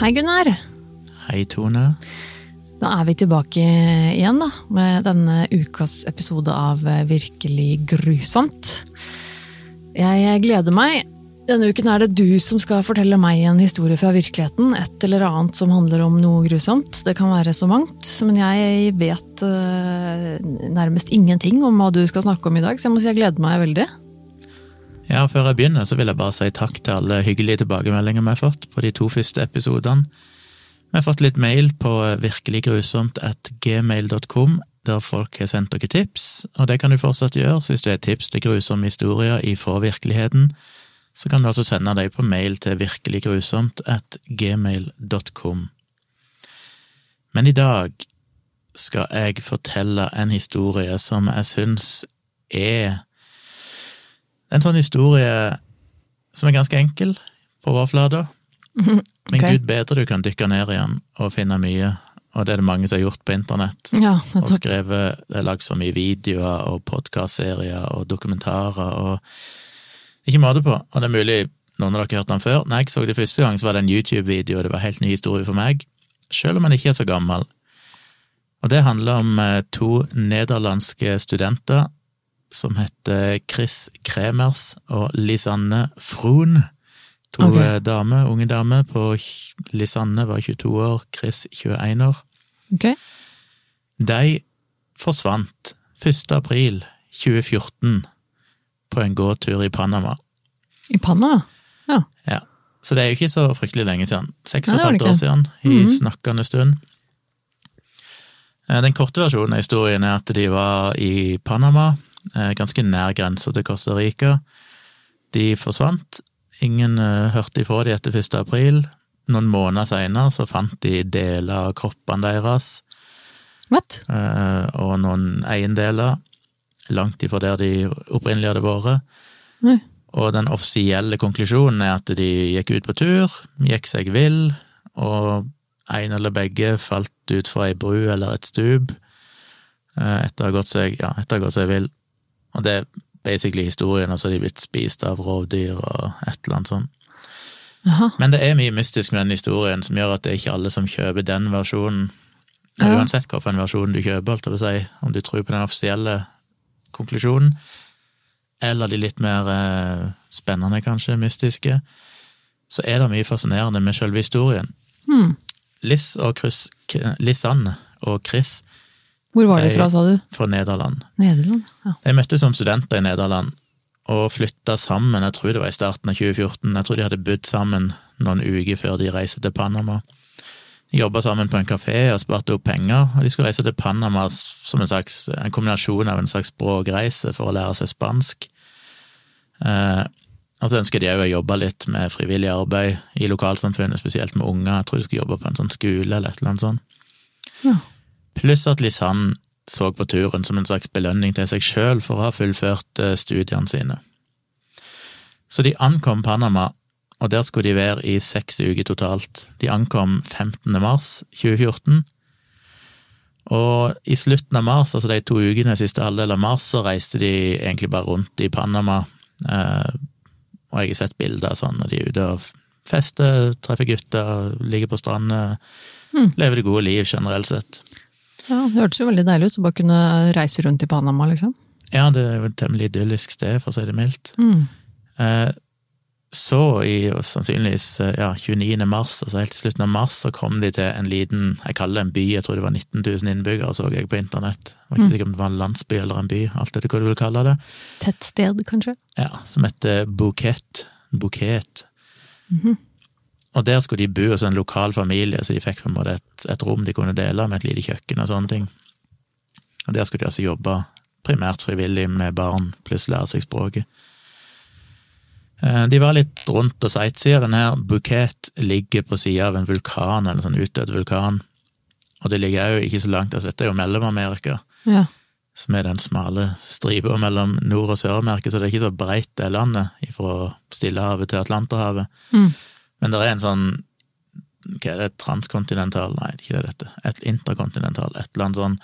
Hei, Gunnar. Hei, Tone. Da er vi tilbake igjen da, med denne ukas episode av Virkelig grusomt. Jeg gleder meg. Denne uken er det du som skal fortelle meg en historie fra virkeligheten. Et eller annet som handler om noe grusomt. Det kan være så mangt. Men jeg vet uh, nærmest ingenting om hva du skal snakke om i dag, så jeg må si jeg gleder meg veldig. Ja, Før jeg begynner, så vil jeg bare si takk til alle hyggelige tilbakemeldinger vi har fått på de to første episodene. Vi har fått litt mail på virkeliggrusomt at gmail.com, der folk har sendt dere tips, og det kan du fortsatt gjøre. Så hvis du har tips til grusomme historier ifra virkeligheten, så kan du altså sende dem på mail til virkeliggrusomt at gmail.com. Men i dag skal jeg fortelle en historie som jeg syns er en sånn historie som er ganske enkel på overflata, men okay. gud bedre du kan dykke ned igjen og finne mye, og det er det mange som har gjort på internett. Ja, Og skrevet Det er lagd så mye videoer og podkastserier og dokumentarer og Ikke måte på. Og det er mulig noen av dere har hørt den før. Når jeg så det første gang, så var det en YouTube-video, og det var helt ny historie for meg. Selv om han ikke er så gammel. Og det handler om eh, to nederlandske studenter som heter Chris Kremers og Lisanne Frohn. To Ok. eh, damer, unge damer. På Lisanne var 22 år, Chris 21 år. Okay. De forsvant 1. april 2014 på en gåtur i Panama. I Panama? Ja. Ja. Så det er jo ikke så fryktelig lenge siden. Seks og et halvt år siden, i Mhm. snakkende stund. Eh, Den korte versjonen av historien er at de var i Panama, ganske nær grensa til Costa Rica. De forsvant. Ingen eh, hørte ifra de etter 1. april. Noen måneder seinere så fant de deler av kroppene deres. What? eh, og noen eiendeler langt ifra der de opprinnelig hadde vært. Mm. Og den offisielle konklusjonen er at de gikk ut på tur, gikk seg vill, og en eller begge falt ut fra ei bru eller et stup eh, etter å ha gått seg, ja, gått seg vill. Og det er basically historien, altså de er blitt spist av rovdyr og et eller annet sånt. Aha. Men det er mye mystisk med den historien som gjør at det er ikke alle som kjøper den versjonen. Ja. Uansett hvilken versjon du kjøper, alt jeg si, om du tror på den offisielle konklusjonen, eller de litt mer eh, spennende, kanskje, mystiske, så er det mye fascinerende med selve historien. Hmm. Liss og Chris, Lissanne og Chris Hvor var de De- fra, sa du? fra Nederland. Nederland? Ja. De møttes som studenter i Nederland og flytta sammen, jeg tror det var i starten av 2014. Jeg tror de hadde bodd sammen noen uker før de reiste til Panama. De jobba sammen på en kafé og sparte opp penger, og de skulle reise til Panama som en slags en kombinasjon av en slags språkreise for å lære seg spansk. Eh, og så ønsker de òg å jobbe litt med frivillig arbeid i lokalsamfunnet, spesielt med unger. Jeg tror de skulle jobbe på en sånn skole eller et eller annet sånt. Ja. Pluss at Lisanne så på turen som en slags belønning til seg sjøl for å ha fullført eh, studiene sine. Så de ankom Panama, og der skulle de være i seks uker totalt. De ankom 15. mars 2014, og i slutten av mars, altså de to ukene, siste halvdel av mars, så reiste de egentlig bare rundt i Panama, eh, og jeg har sett bilder sånn når de er ute og fester, treffer gutter, ligger på stranda, Mm. lever det gode liv generelt sett. Ja, Det hørtes jo veldig deilig ut å bare kunne reise rundt i Panama, liksom. Ja, det er jo et temmelig idyllisk sted, for å si det mildt. Mm. Eh, Så, i sannsynligvis eh, ja, 29. mars, altså helt til slutten av mars, så kom de til en liten, jeg kaller det en by, jeg tror det var 19 000 innbyggere, så jeg på internett. Jeg var ikke sikker om det var en landsby eller en by, alt etter hva du vil kalle det. Tett sted, kanskje? Ja, som heter Bukett. Bukett. Mhm. Og der skulle de bo hos en lokal familie, så de fikk på en måte et, et rom de kunne dele med et lite kjøkken og sånne ting. Og der skulle de altså jobbe primært frivillig med barn, pluss lære seg språket. Eh, De var litt rundt og sightseer. Den her Bukett ligger på sida av en vulkan, eller en sånn utdødd vulkan. Og det ligger jo ikke så langt, altså dette er jo Mellom-Amerika Ja. som er den smale stripa mellom Nord- og Sør-Amerika, så det er ikke så breit det landet fra Stillehavet til Atlanterhavet. Mm. Men det er en sånn hva er det, transkontinental, nei, det er ikke det dette, et interkontinental, et eller annet sånn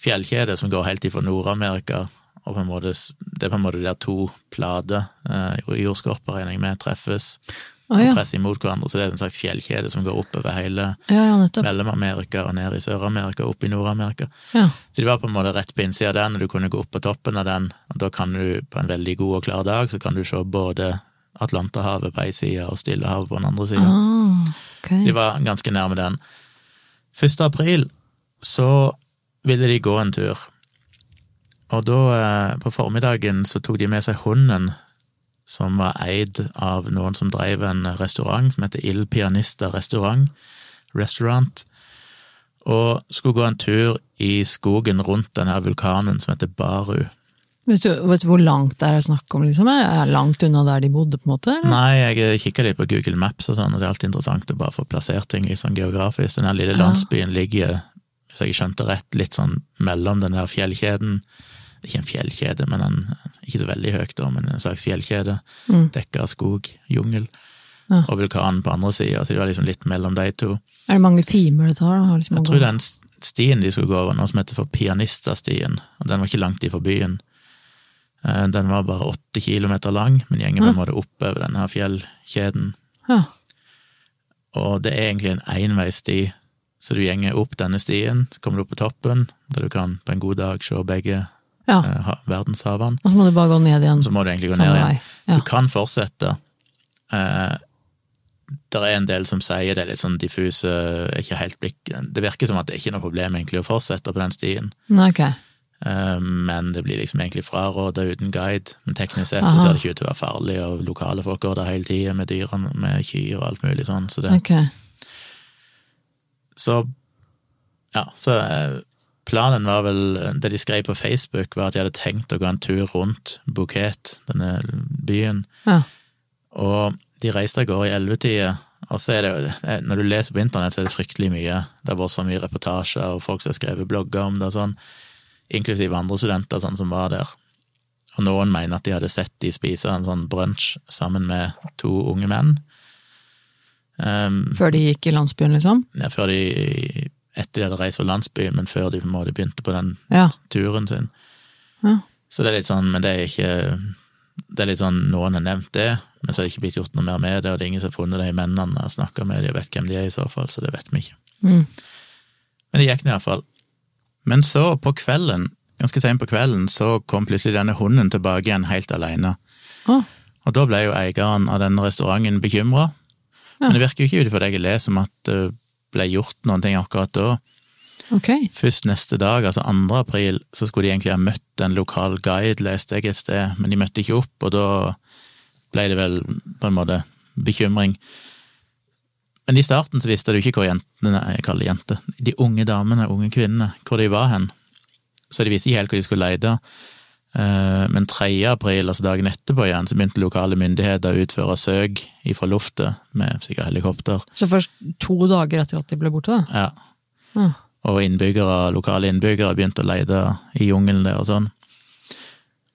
fjellkjede som går helt ifra Nord-Amerika, og på en måte, det er på en måte der to plater, eh, jordskorpa regner jeg med, treffes, Ah, ja. og presser imot hverandre, så det er en slags fjellkjede som går oppover hele Ja, ja. Mellom-Amerika og ned i Sør-Amerika, opp i Nord-Amerika. Ja. Så de var på en måte rett på innsida av den, og du kunne gå opp på toppen av den, og da kan du på en veldig god og klar dag, så kan du se både Atlanterhavet på ei side og Stillehavet på den andre sida. Ah, okay. De var ganske nærme den. 1. april så ville de gå en tur. Og da, eh, på formiddagen, så tok de med seg hunden, som var eid av noen som drev en restaurant som heter Il Pianista Restaurant. Restaurant. Og skulle gå en tur i skogen rundt denne vulkanen som heter Baru. Vet du, vet du hvor langt det er snakk om, liksom? Er det langt unna der de bodde, på en måte? eller? Nei, jeg kikker litt på Google Maps og sånn, og det er alltid interessant å bare få plassert ting litt sånn geografisk. Den lille landsbyen ligger, hvis jeg skjønte rett, litt sånn mellom den der fjellkjeden. Ikke en fjellkjede, men en, ikke så veldig høyt, da, men en slags fjellkjede. Mm. Dekka av skog, jungel. Ja. Og vulkanen på andre sida, så det var liksom litt mellom de to. Er det mange timer det tar? da? Liksom, Jeg tror den stien de skulle gå over, noe som heter for Pianistastien, og den var ikke langt ifra byen. Eh, Den var bare åtte kilometer lang, men gjenger på en måte oppover denne fjellkjeden. Ja. Og det er egentlig en enveissti, så du gjenger opp denne stien, så kommer du opp på toppen, der du kan på en god dag se begge ja. eh, verdenshavene. Og så må du bare gå ned igjen. Så må du egentlig gå Samme ned igjen. Ja. Du kan fortsette. Eh, det er en del som sier det er litt sånn diffuse ikke helt blikk, Det virker som at det ikke er noe problem egentlig å fortsette på den stien, Nei, ok. Eh, men det blir liksom egentlig fraråda uten guide. Men teknisk sett så ser det ikke ut til å være farlig, og lokale folk går der hele tida med dyrene, med kyr og alt mulig sånn, så det Ok. Så ja, så eh, planen var vel Det de skrev på Facebook, var at de hadde tenkt å gå en tur rundt Buket, denne byen. Ja. Og de reiste av gårde i ellevetida, og så er det jo eh, Når du leser på internett, så er det fryktelig mye. Det har vært så mye reportasjer, og folk som har skrevet blogger om det og sånn, inklusiv andre studenter sånn som var der. Og noen mener at de hadde sett de spise en sånn brunsj sammen med to unge menn. Um, Før de gikk i landsbyen, liksom? ja, før de Etter de hadde reist fra landsbyen, men før de på en måte begynte på den Ja. turen sin. Ja. Så det er litt sånn, men det er ikke Det er litt sånn, noen har nevnt det, men så har det ikke blitt gjort noe mer med det, og det er ingen som har funnet de mennene og snakka med de og vet hvem de er i så fall, så det vet vi ikke. Mm. Men det gikk nå iallfall. Men så, på kvelden, ganske seint på kvelden, så kom plutselig denne hunden tilbake igjen helt alene. Å, Og da ble jo eieren av denne restauranten bekymra. Ja. Men det virker jo ikke ut ifra det jeg leser om at det ble gjort noen ting akkurat da. Okay. Først neste dag, altså 2. april, så skulle de egentlig ha møtt en lokal guide, leste jeg et sted, men de møtte ikke opp, og da ble det vel på en måte bekymring. Men i starten så visste du ikke hvor jentene, jeg kaller jente, jenter, de unge damene, unge kvinnene, hvor de var hen. Så de visste ikke helt hvor de skulle lete. Eh, Men 3. april, altså dagen etterpå igjen, så begynte lokale myndigheter å utføre søk ifra luftet, med sikkert helikopter. Så først to dager etter at de ble borte, da? Ja, Ja. og innbyggere, lokale innbyggere begynte å lete i jungelen der og sånn.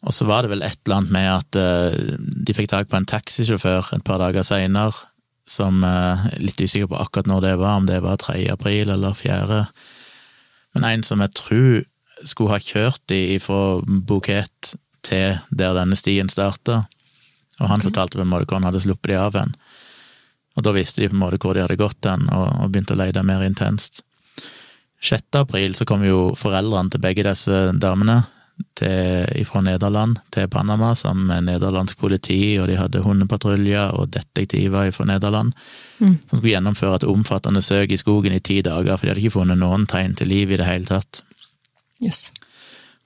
Og så var det vel et eller annet med at eh, de fikk tak på en taxisjåfør et par dager seinere, som er Litt usikker på akkurat når det var, om det var 3. april eller 4. Men en som jeg tror skulle ha kjørt de fra Bukett til der denne stien starta, og han fortalte på en måte hvor han hadde sluppet de av hen. Og da visste de på en måte hvor de hadde gått hen, og begynte å lete mer intenst. 6. april så kom jo foreldrene til begge disse damene til, fra Nederland til Panama sammen med nederlandsk politi, og de hadde hundepatruljer og detektiver fra Nederland Mm. som skulle gjennomføre et omfattende søk i skogen i ti dager, for de hadde ikke funnet noen tegn til liv i det hele tatt. Yes.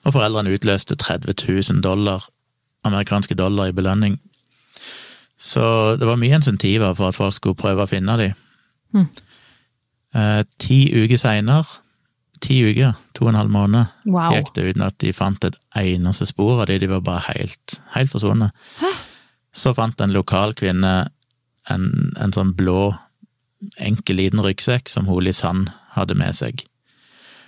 Og foreldrene utløste 30 000 dollar, amerikanske dollar i belønning. Så det var mye insentiver for at folk skulle prøve å finne dem. Mm. Eh, ti uker seinere, ti uker, to og en halv måned, Wow. gikk det uten at de fant et eneste spor av de, De var bare helt, helt forsvunnet. Så fant en lokal kvinne en, en sånn blå, enkel liten ryggsekk som hun Lisann hadde med seg.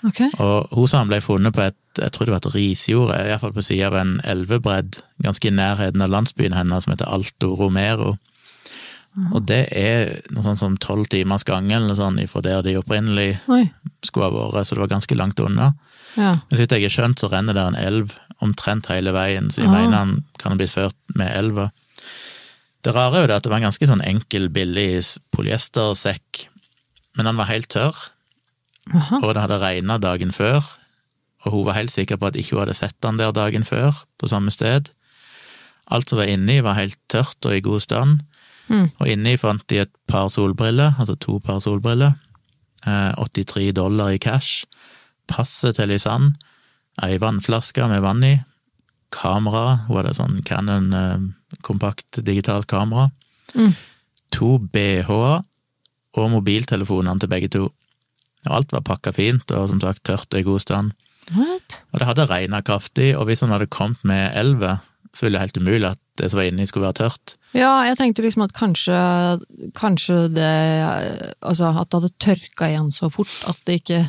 Okay. Og hun sa han ble funnet på et jeg tror det var et risjord, iallfall på sida av en elvebredd, ganske i nærheten av landsbyen hennes, som heter Alto Romero. Og det er noe sånt som tolv timers gange eller noe sånt ifra der de opprinnelig Oi. skulle ha vært, så det var ganske langt unna. Ja. Men så vidt jeg har skjønt, så renner der en elv omtrent hele veien, så de Ah. mener han kan ha blitt ført med elva. Det rare er jo det at det var en ganske sånn enkel, billig polyestersekk, men han var helt tørr, Aha. og det hadde regna dagen før, og hun var helt sikker på at ikke hun hadde sett han der dagen før, på samme sted. Alt som var inni, var helt tørt og i god stand, Mm. og inni fant de et par solbriller, altså to par solbriller, eh, 83 dollar i cash, passet til Lisanne, ei vannflaske med vann i, kamera, hun hadde sånn Canon eh, kompakt digitalt kamera, Mm. to BH-er og mobiltelefonene til begge to. Og alt var pakka fint og som sagt tørt og i god stand. What? Og det hadde regna kraftig, og hvis han hadde kommet med elve, så ville det helt umulig at det som var inni skulle være tørt. Ja, jeg tenkte liksom at kanskje, kanskje det Altså at det hadde tørka igjen så fort at det ikke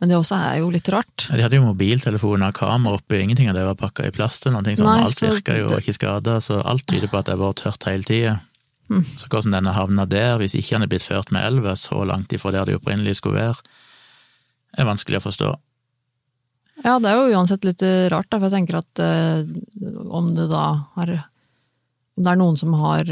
Men det også er jo litt rart. De hadde jo mobiltelefoner og kamera oppi, ingenting av det var pakka i plast eller noe sånt, Nei, alt virka jo det- ikke skada, så alt tyder på at det har vært tørt hele tida. Mm. Så hvordan denne havna der, hvis ikke han er blitt ført med elve, så langt ifra der de opprinnelig skulle være, er vanskelig å forstå. Ja, det er jo uansett litt rart, da, for jeg tenker at eh, om det da har Om det er noen som har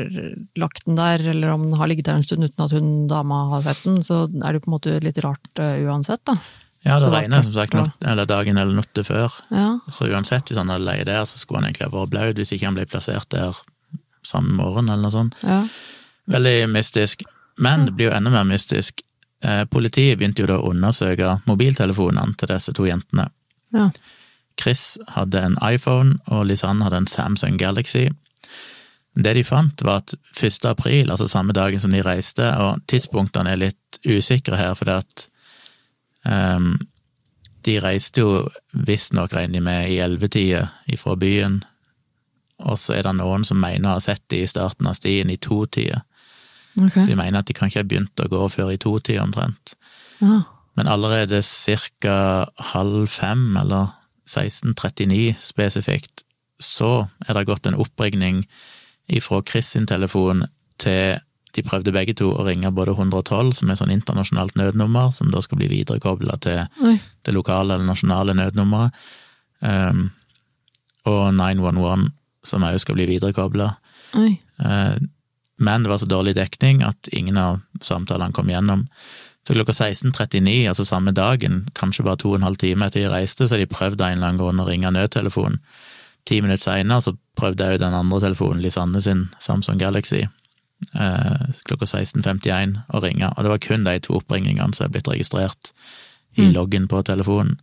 lagt den der, eller om den har ligget der en stund uten at hun dama har sett den, så er det jo på en måte litt rart eh, uansett, da. Ja, det regner som sagt natt, eller dagen eller natta før, Ja. så uansett, hvis han hadde leid der, så skulle han egentlig ha vært blaut hvis ikke han ble plassert der samme morgen, eller noe sånt. ja. Veldig mystisk. Men det blir jo enda mer mystisk. Eh, Politiet begynte jo da å undersøke mobiltelefonene til disse to jentene. Ja. Chris hadde en iPhone, og Lisanne hadde en Samsung Galaxy. Det de fant, var at 1. april, altså samme dagen som de reiste, og tidspunktene er litt usikre her, fordi at um, de reiste jo visstnok, regner de med, i ellevetida ifra byen, og så er det noen som mener å ha sett de i starten av stien i totida. Okay. Så de mener at de kan ikke ha begynt å gå før i totida omtrent. Ja. Men allerede cirka halv fem, eller 16.39 spesifikt, så er det gått en oppringning ifra Chris sin telefon til de prøvde begge to å ringe både 112, som er sånn internasjonalt nødnummer, som da skal bli viderekobla til Oi. det lokale eller nasjonale nødnummeret, um, og 911, som òg skal bli viderekobla. Eh, Men det var så dårlig dekning at ingen av samtalene kom gjennom. Så klokka 16.39, altså samme dagen, kanskje bare to og en halv time etter de reiste, så de prøvde av en eller annen grunn å ringe nødtelefonen. Ti minutter seinere så prøvde jeg jo den andre telefonen, Lisanne sin Samsung Galaxy, eh, klokka 16.51 å ringe, og det var kun de to oppringingene som er blitt registrert i loggen på telefonen.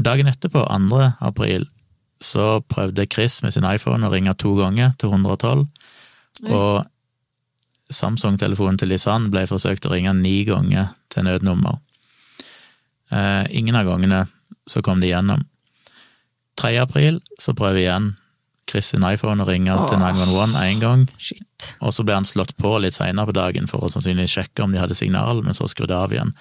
Dagen etterpå, 2. april, så prøvde Chris med sin iPhone å ringe to ganger til 112, og Samsung-telefonen til Lisanne ble forsøkt å ringe ni ganger til nødnummer. Eh, ingen av gangene så kom de gjennom. 3. april så prøver igjen Chris sin iPhone å ringe til 911 én gang, Shit. og så ble han slått på litt seinere på dagen for å sannsynligvis sjekke om de hadde signal, men så skrudd av igjen.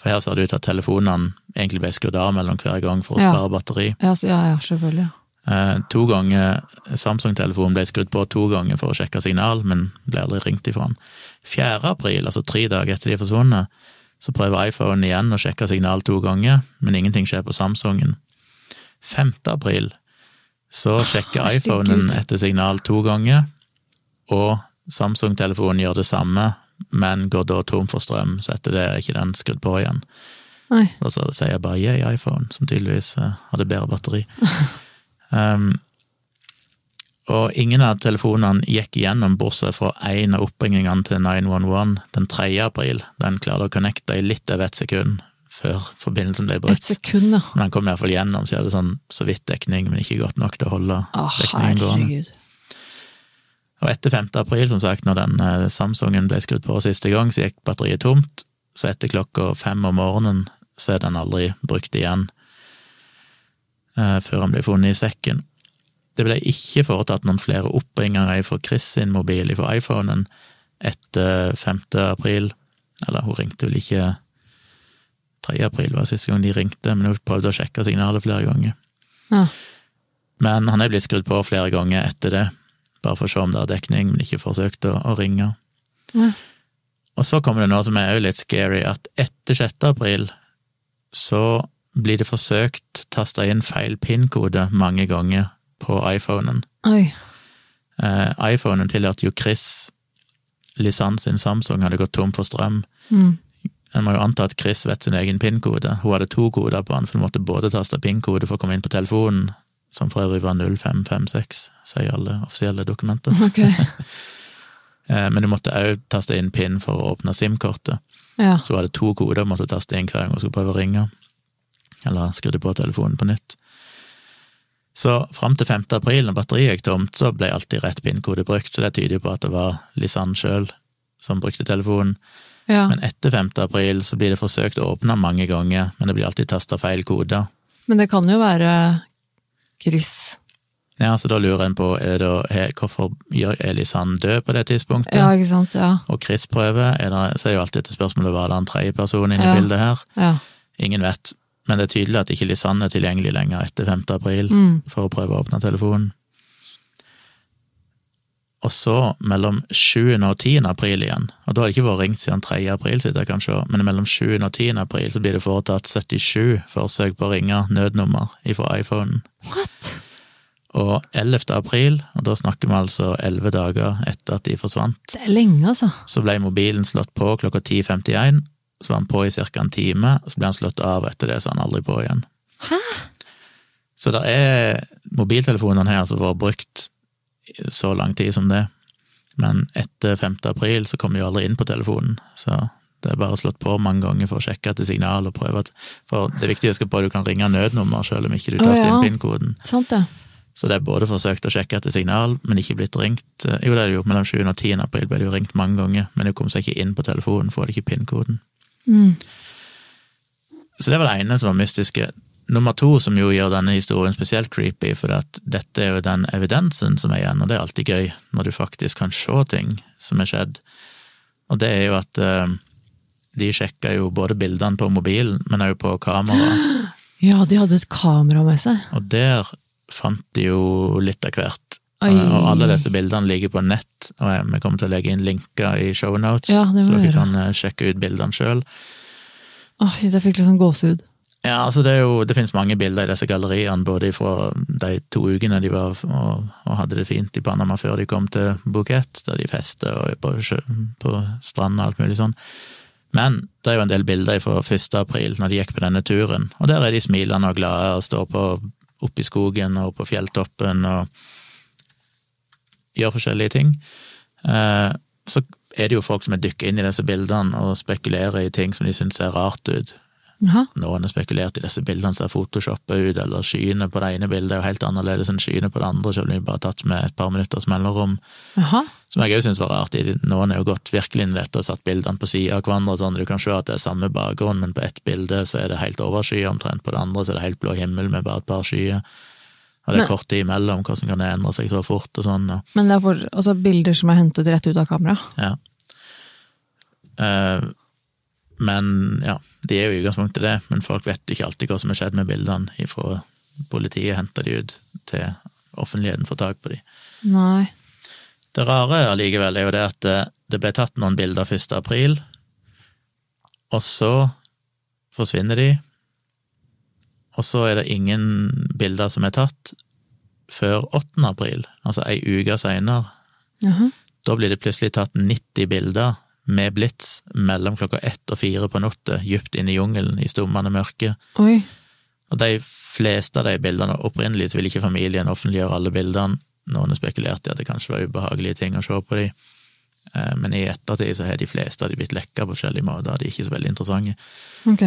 For her ser det ut til at telefonene egentlig ble skrudd av mellom hver gang for å Ja. spare batteri. Ja, så, ja, ja, selvfølgelig. Eh, to ganger Samsung-telefonen ble skrudd på to ganger for å sjekke signal, men ble aldri ringt ifra den. 4. april, altså tre dager etter de er forsvunnet, så prøver iPhone igjen å sjekke signal to ganger, men ingenting skjer på Samsungen. 5. april så sjekker iPhonen etter signal to ganger, og Samsung-telefonen gjør det samme, men går da tom for strøm, så etter det er ikke den skrudd på igjen. Nei. Og så sier jeg bare yeah, iPhone, som tydeligvis eh, hadde bedre batteri. um, og ingen av telefonene gikk igjennom, bortsett fra én av oppringingene til 911 den 3. april. Den klarte å connecte i litt over ett sekund før forbindelsen ble Et sekund, ja. Men den kom iallfall gjennom, så jeg hadde sånn så vidt dekning, men ikke godt nok til å holde oh, dekningen gående. Og etter 5. april, som sagt, når den eh, Samsungen ble skrudd på siste gang, så gikk batteriet tomt. Så etter klokka fem om morgenen så er den aldri brukt igjen, før han ble funnet i sekken. Det ble ikke foretatt noen flere oppringere fra Chris sin mobil fra iPhonen etter 5. april. Eller hun ringte vel ikke 3. april var siste gang de ringte, men hun prøvde å sjekke signalet flere ganger. Ja. Men han er blitt skrudd på flere ganger etter det, bare for å se om det er dekning, men ikke forsøkt å, å ringe. Ja. Og så kommer det noe som er jo litt scary, at etter 6. april så blir det forsøkt tasta inn feil PIN-kode mange ganger på iPhonen. Oi. Eh, iPhonen tilhørte jo Chris. Lisanne sin Samsung hadde gått tom for strøm. Mm. En må jo anta at Chris vet sin egen PIN-kode. Hun hadde to koder på han, for hun måtte både taste PIN-kode for å komme inn på telefonen, som for øvrig var 0556, sier alle offisielle dokumenter. Ok. Eh, Men du måtte òg taste inn PIN for å åpne SIM-kortet. Ja. Så var det to koder du måtte taste inn hver gang hun skulle prøve å ringe. Eller skrudde på telefonen på nytt. Så fram til 5. april, når batteriet gikk tomt, så ble alltid rett PIN-kode brukt, så det tyder jo på at det var Lisanne sjøl som brukte telefonen. ja. Men etter 5. april så blir det forsøkt å åpne mange ganger, men det blir alltid tasta feil koder. Men det kan jo være Chris. Ja, så da lurer en på er det, he- hvorfor gjør er Lisanne død på det tidspunktet? Ja, ikke sant. Ja. Og Chris prøver, er det, så er jo alltid dette spørsmålet var det en tredje person inne i Ja. bildet her? ja. Ingen vet, men det er tydelig at ikke Lisanne er tilgjengelig lenger etter 5. april Mm. for å prøve å åpne telefonen. Og så, mellom 7. og 10. april igjen, og da har det ikke vært ringt siden 3. april, jeg se, men mellom 7. og 10. april så blir det foretatt 77 forsøk på å ringe nødnummer ifra iPhonen. What? Og 11. april, og da snakker vi altså 11 dager etter at de forsvant, Det er lenge, altså. så ble mobilen slått på klokka 10.51, så var han på i ca. en time, og så ble han slått av etter det, så han aldri på igjen. Hæ? Så det er mobiltelefonene her som vært brukt så lang tid som det, men etter 5. april så kom vi jo aldri inn på telefonen, så det er bare slått på mange ganger for å sjekke etter signal og prøve at For det er viktig å huske på at du kan ringe nødnummer selv om ikke du taster inn PIN-koden. Så det er både forsøkt å sjekke etter signal, men ikke blitt ringt. Jo, det er det jo, mellom 7. og 10. april ble det jo ringt mange ganger, men det kom seg ikke inn på telefonen, får ikke PIN-koden. Mm. Så det var det ene som var mystiske. Nummer to, som jo gjør denne historien spesielt creepy, for at dette er jo den evidensen som er igjen, og det er alltid gøy når du faktisk kan se ting som er skjedd. Og det er jo at eh, de sjekka jo både bildene på mobilen, men også på kamera, Ja, de hadde et kamera med seg. og der fant de jo litt av hvert. Oi. Og alle disse bildene ligger på nett, og vi kommer til å legge inn linker i shownotes, Ja, så dere gjøre. kan eh, sjekke ut bildene sjøl. Åh, shit, jeg fikk litt sånn gåsehud. Ja, altså det er jo, det finnes mange bilder i disse galleriene, både fra de to ukene de var og, og hadde det fint i Panama før de kom til Bukett, der de festet og på, på stranda og alt mulig sånn. Men det er jo en del bilder fra 1. april, når de gikk på denne turen, og der er de smilende og glade og står på oppe i skogen og på fjelltoppen og gjør forskjellige ting. Eh, så er det jo folk som er dykket inn i disse bildene og spekulerer i ting som de syns ser rart ut. Aha. Noen har spekulert i disse bildene ser photoshoppa ut, eller skyene på det ene bildet er jo helt annerledes enn skyene på det andre, selv om de bare er tatt med et par minutters mellomrom. Aha. Som jeg òg syns var rart. Noen har jo gått virkelig inn i dette og satt bildene på sida av hverandre, sånn du kan se at det er samme bakgrunn, men på ett bilde så er det helt overskyet omtrent, på det andre så er det helt blå himmel med bare et par skyer. Og det er Men- kort tid imellom, hvordan kan det endre seg så fort og sånn. Og, Men det er for, altså, bilder som er hentet rett ut av kamera. ja. Uh, men ja, de er jo i utgangspunktet det, men folk vet ikke alltid hva som har skjedd med bildene ifra politiet henter de ut til offentligheten får tak på de. Nei. Det rare allikevel er jo det at eh, det ble tatt noen bilder 1. april, og så forsvinner de, og så er det ingen bilder som er tatt før 8. april, altså ei uke seinere. Da blir det plutselig tatt 90 bilder med blits mellom klokka ett og fire på natta, dypt inne i jungelen i stummende mørke. Oi. Og de fleste av de bildene, opprinnelig så ville ikke familien offentliggjøre alle bildene, noen har spekulert i at det kanskje var ubehagelige ting å se på de, Eh, men i ettertid så har de fleste av de blitt lekka på forskjellige måter, de er ikke så veldig interessante. Ok.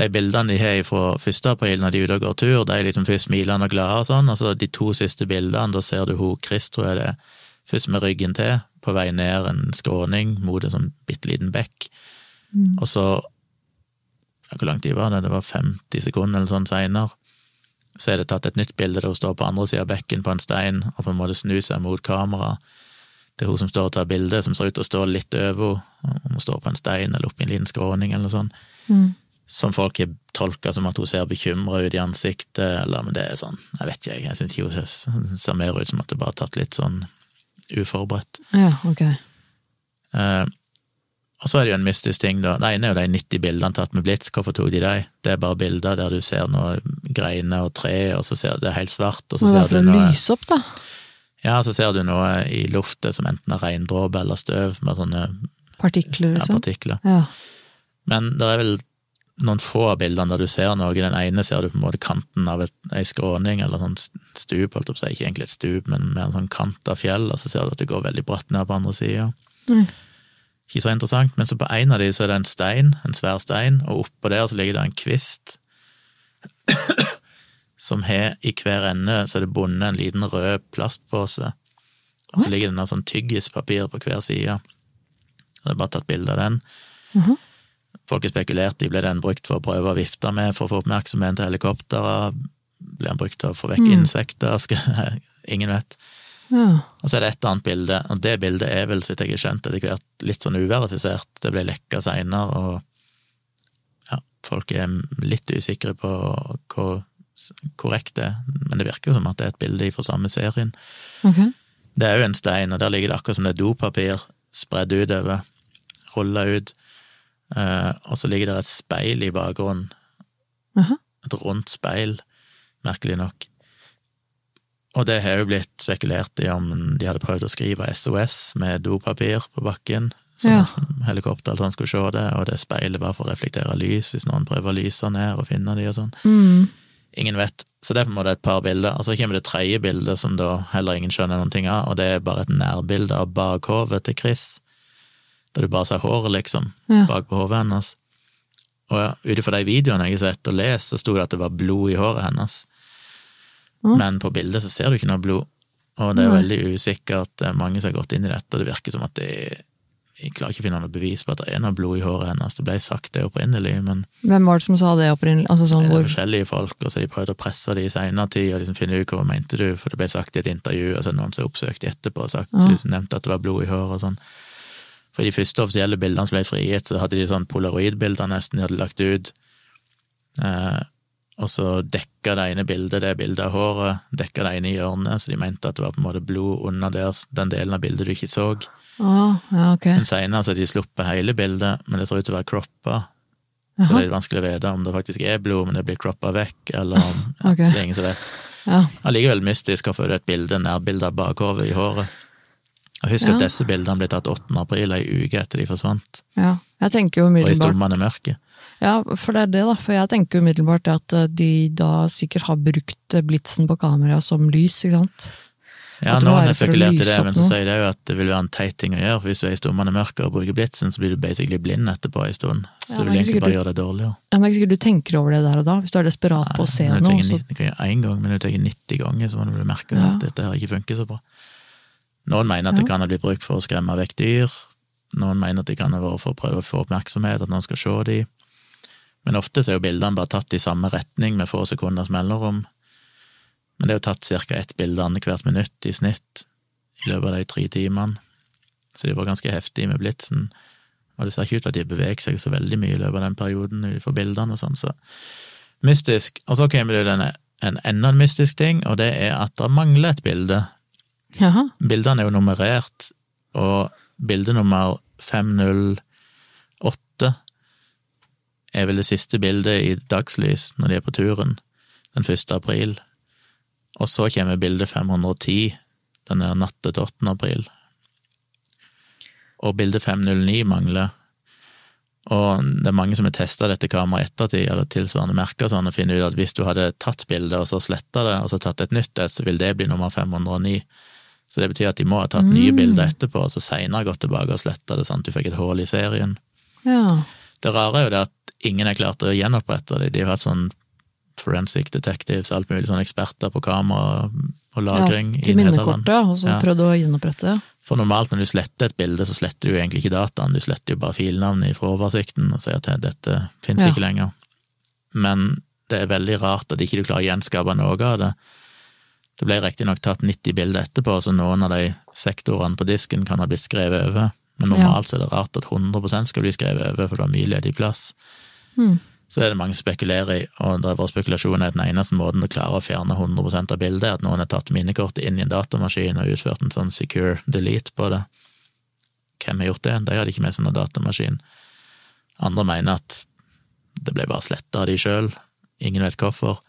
De bildene de har fra 1. april når de er ute og går tur, de er liksom først smilende og glade og sånn, og så de to siste bildene, da ser du hun Chris, tror jeg det er, først med ryggen til, på vei ned en skråning mot en sånn bitte liten bekk, og så Hvor lang tid var det? Det var 50 sekunder eller sånn seinere. Så er det tatt et nytt bilde der hun står på andre sida av bekken på en stein og på en måte snur seg mot kamera. Det er hun som står og tar bilde, som ser ut til å stå litt over henne. Hun står på en stein eller oppi en liten skråning eller sånn. Mm. Som folk har tolka som at hun ser bekymra ut i ansiktet, eller men det er sånn, jeg vet ikke, jeg. Syns ikke hun ser, mer ut som at det bare er tatt litt sånn uforberedt. Ja, ok. Eh, og så er det jo en mystisk ting, da. Det ene er jo de 90 bildene tatt med blits. Hvorfor tok de dem? Det er bare bilder der du ser noe greiner og tre, og så ser det helt svart, og så men ser du noe lyse opp, da. Ja, så ser du noe i luftet som enten er regndråper eller støv, med sånne Partikler, ja, liksom? partikler. Ja. Men det er vel noen få av bildene der du ser noe. I den ene ser du på en måte kanten av et, ei skråning, eller sånn stup, holdt opp, så. Ikke egentlig et stup, men mer en sånn kant av fjell, og så ser du at det går veldig bratt ned på andre sida. Mm. Ikke så interessant, men så på en av de så er det en stein, en svær stein, og oppå der så ligger det en kvist som har i hver ende så er det bundet en liten rød plastpose, og så What? ligger det noe sånn tyggispapir på hver side. Det er bare tatt bilde av den. Mhm. Folk har spekulert i ble den brukt for å prøve å vifte med for å få oppmerksomhet til helikopteret, ble den brukt til å få vekk Mm. insekter, skal, ingen vet. ja. Og så er det et annet bilde, og det bildet er vel, så vidt jeg har skjønt, etter hvert litt sånn uverifisert. Det ble lekka seinere, og ja, folk er litt usikre på hvor korrekt det er, men det virker jo som at det er et bilde fra samme serien. Okay. Det er jo en stein, og der ligger det akkurat som det er dopapir spredd utover, rulla ut, og så ligger det et speil i bakgrunnen, Aha. et rundt speil, merkelig nok. Og det har jo blitt spekulert i om de hadde prøvd å skrive SOS med dopapir på bakken, som Ja. helikopter eller sånn skulle se det, og det speilet bare for å reflektere lys, hvis noen prøver å lyse ned og finne de og sånn. Mm. Ingen vet. Så det er på en måte et par bilder. Og så kommer det tredje bildet, som da heller ingen skjønner noen ting av, og det er bare et nærbilde av bakhovet til Chris. Der du bare ser håret, liksom, Ja. bak på hodet hennes. Og ja, ut ifra de videoene jeg har sett og lest, så sto det at det var blod i håret hennes. Ja. Men på bildet så ser du ikke noe blod, og det er veldig usikkert. Det er mange som har gått inn i dette, og det virker som at de, Jeg klarer ikke å finne noe bevis på at det er noe blod i håret hennes. Det ble sagt det opprinnelig, men Hvem var det som sa det opprinnelig? Altså sånn det er hvor forskjellige folk, og så de prøvd å presse det i seinere tid og liksom finne ut hva mente du, for det ble sagt i et intervju, og så er det noen som har oppsøkt etterpå og sagt, Ja. du nevnte at det var blod i håret og sånn. For de første offisielle bildene som ble frigitt, så hadde de sånn polaroidbilder nesten de hadde lagt ut, eh, og så dekka det ene bildet det bildet av håret, dekka det ene i hjørnet, så de mente at det var på en måte blod under der, den delen av bildet du ikke så. Oh, Ja, okay. Men seinere har de sluppet hele bildet, men det ser ut til å være croppa, så det er vanskelig å vite om det faktisk er blod, men det blir croppa vekk, eller om ja, Så det er ingen som vet. Ja. Allikevel mystisk hvorfor det er et bilde, nærbilde av bakhovet i håret. Og husk Ja. at disse bildene ble tatt 8. april, ei uke etter de forsvant, ja. Jeg tenker jo umiddelbart... og i stummende mørke. Ja, for det er det, da. For jeg tenker umiddelbart at eh, de da sikkert har brukt eh, blitsen på kameraet som lys, ikke sant? Ja, noen har spekulert i det, men så sier de jo at det vil være en teit ting å gjøre, for hvis du er i stummende mørke og bruker blitsen, så blir du basically blind etterpå en stund. Så Ja, du vil egentlig bare du- gjøre det dårligere. Ja, men ikke sikkert du tenker over det der og da, hvis du er desperat på å se noe. du kan gjøre én gang, men du tenker 90 ganger, så må du merke Ja. at dette her ikke funker så bra. Noen mener at det kan ha blitt brukt for å skremme vekk dyr. Noen mener at det kan ha vært for å prøve å få oppmerksomhet, at noen skal se dem. Men ofte er jo bildene bare tatt i samme retning med få sekunders mellomrom. Men det er jo tatt ca. ett bilde annethvert minutt i snitt i løpet av de tre timene. Så de var ganske heftige med blitsen. Og det ser ikke ut til at de beveger seg så veldig mye i løpet av den perioden for bildene og sånn, så mystisk. Og så kommer det denne, en enda en mystisk ting, og det er at det mangler et bilde. Jaha. Bildene er jo nummerert, og bilde nummer 508 er vel det siste bildet i dagslys når de er på turen, den 1. april. Og så kommer bilde 510, den er natt til 8. april. Og bilde 509 mangler. Og det er mange som har testa dette kameraet ettertid, eller tilsvarende merker, sånn, og finner ut at hvis du hadde tatt bildet og så sletta det, og så tatt et nytt et, så vil det bli nummer 509. Så det betyr at de må ha tatt nye bilder etterpå, og så seinere gått tilbake og sletta det, sånn at du fikk et hull i serien. Ja. Det rare er jo det at ingen har klart å gjenopprette det. De har hatt sånn forensic detectives, alt mulig sånn eksperter på kamera og lagring ja, til minnekortet, og så Ja. prøvde å gjenopprette det. For normalt når du sletter et bilde, så sletter du egentlig ikke dataen, du sletter jo bare filnavnet fra oversikten og sier at dette finnes Ja. ikke lenger. Men det er veldig rart at ikke du klarer å gjenskape noe av det. Det ble riktignok tatt 90 bilder etterpå, så noen av de sektorene på disken kan ha blitt skrevet over, men normalt ja. er det rart at 100% skal bli skrevet over, for det var mye ledig plass. Mm. Så er det mange som spekulerer i, og det er bare spekulasjon at den eneste måten å klare å fjerne 100% av bildet, er at noen har tatt minnekortet inn i en datamaskin og utført en sånn secure delete på det. Hvem har gjort det? De hadde ikke med seg noen datamaskin. Andre mener at det ble bare sletta av de sjøl, ingen vet hvorfor.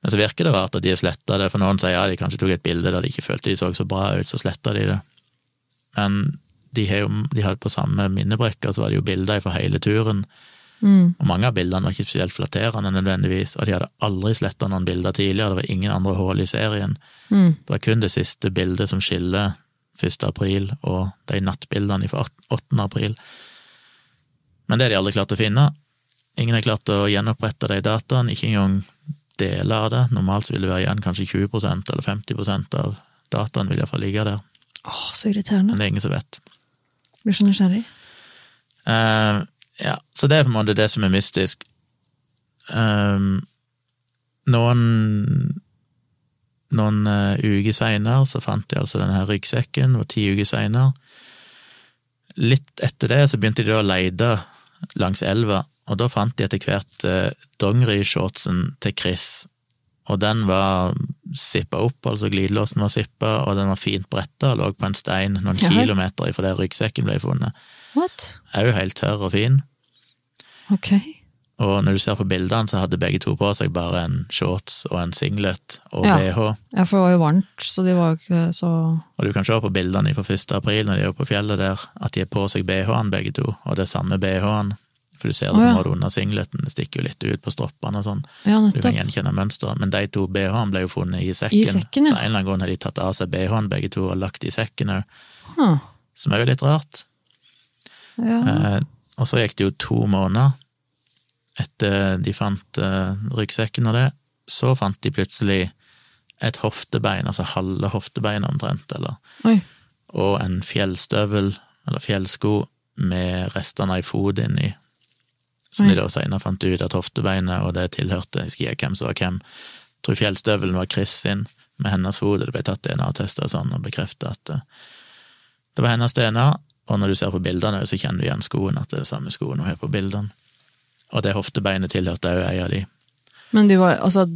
Men så virker det rart at de har sletta det, for noen sier ja, de kanskje tok et bilde der de ikke følte de så så bra ut, så sletta de det. Men de, har jo, de hadde på samme minnebrekker, så var det jo bilder fra hele turen. Mm. Og mange av bildene var ikke spesielt flatterende nødvendigvis, og de hadde aldri sletta noen bilder tidligere, det var ingen andre hull i serien. Mm. Det var kun det siste bildet som skiller 1. april og de nattbildene fra 8. april. Men det har de aldri klart å finne. Ingen har klart å gjenopprette de dataene, ikke engang deler av det. Normalt så vil det være igjen kanskje 20% eller 50% av dataen vil iallfall ligge der, Åh, så irriterende. men det er ingen som vet. Blir så nysgjerrig. Uh, ja, så det er på en måte det som er mystisk. Um, noen noen uh, uker seinere så fant de altså denne her ryggsekken, det var ti uker seinere. Litt etter det så begynte de da å leide langs elva, og da fant de etter hvert uh, dongerishortsen til Chris. Og den var sippa opp, altså glidelåsen var sippa, og den var fint bretta og lå på en stein noen Ja. kilometer ifra der ryggsekken ble funnet. What? Er jo helt tørr og fin. Ok. Og når du ser på bildene, så hadde begge to på seg bare en shorts og en singlet og Ja. bh. Ja, for det var jo varmt, så de var jo ikke så Og du kan se på bildene fra 1. april når de er på fjellet der, at de har på seg bh-en begge to, og det er samme bh-en. For du ser Å, på ja. en måte under singleten, det stikker jo litt ut på stroppene og sånn. Ja, Du kan gjenkjenne mønsteret. Men de to bh-ene ble jo funnet i sekken, I sekken, ja. så en eller annen grunn har de tatt av seg bh-en begge to og lagt i sekken òg, Huh. som er jo litt rart. Ja. Eh, og så gikk det jo to måneder etter de fant eh, ryggsekken og det, så fant de plutselig et hoftebein, altså halve hoftebeinet omtrent, eller, Oi. og en fjellstøvel, eller fjellsko, med restene av ei fot inni, som de da senere fant ut at hoftebeinet, og det tilhørte, jeg skal gi hvem som var hvem, jeg tror fjellstøvelen var Chris sin, med hennes hode, det ble tatt DNA-tester og sånn, og bekreftet at eh, det var hennes DNA, og når du ser på bildene, så kjenner du igjen skoen, at det er det samme skoen hun har på bildene. Og det hoftebeinet tilhørte òg ei av de. Men de var altså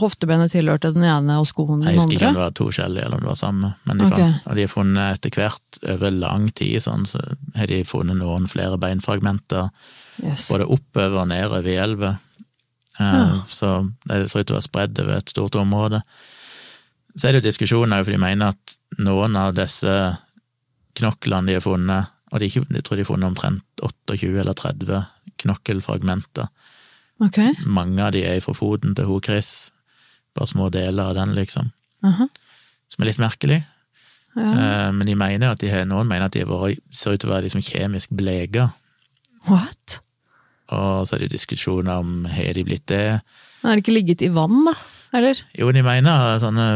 Hoftebeinet tilhørte den ene og skoen Jeg den husker ikke om det var to skjellige eller om det var samme, men de, okay. fant, og de har funnet etter hvert, over lang tid, sånn, så har de funnet noen flere beinfragmenter, Yes. både oppover og nedover i elva. Eh, Ja. Så det ser ut til å være spredd over et stort område. Så er det jo diskusjoner, for de mener at noen av disse knoklene de har funnet, og de, de tror de har funnet omtrent 28 eller 30 knokkelfragmenter. Okay. Mange av de er fra foten til ho Chris, bare små deler av den, liksom. Aha. Som er litt merkelig. Ja. Eh, Men de mener at de noen mener at de har vært, ser ut til å være liksom kjemisk bleka, What? og så er det diskusjon om har de blitt det. Har de ikke ligget i vann, da? Eller? Jo, de mener, sånne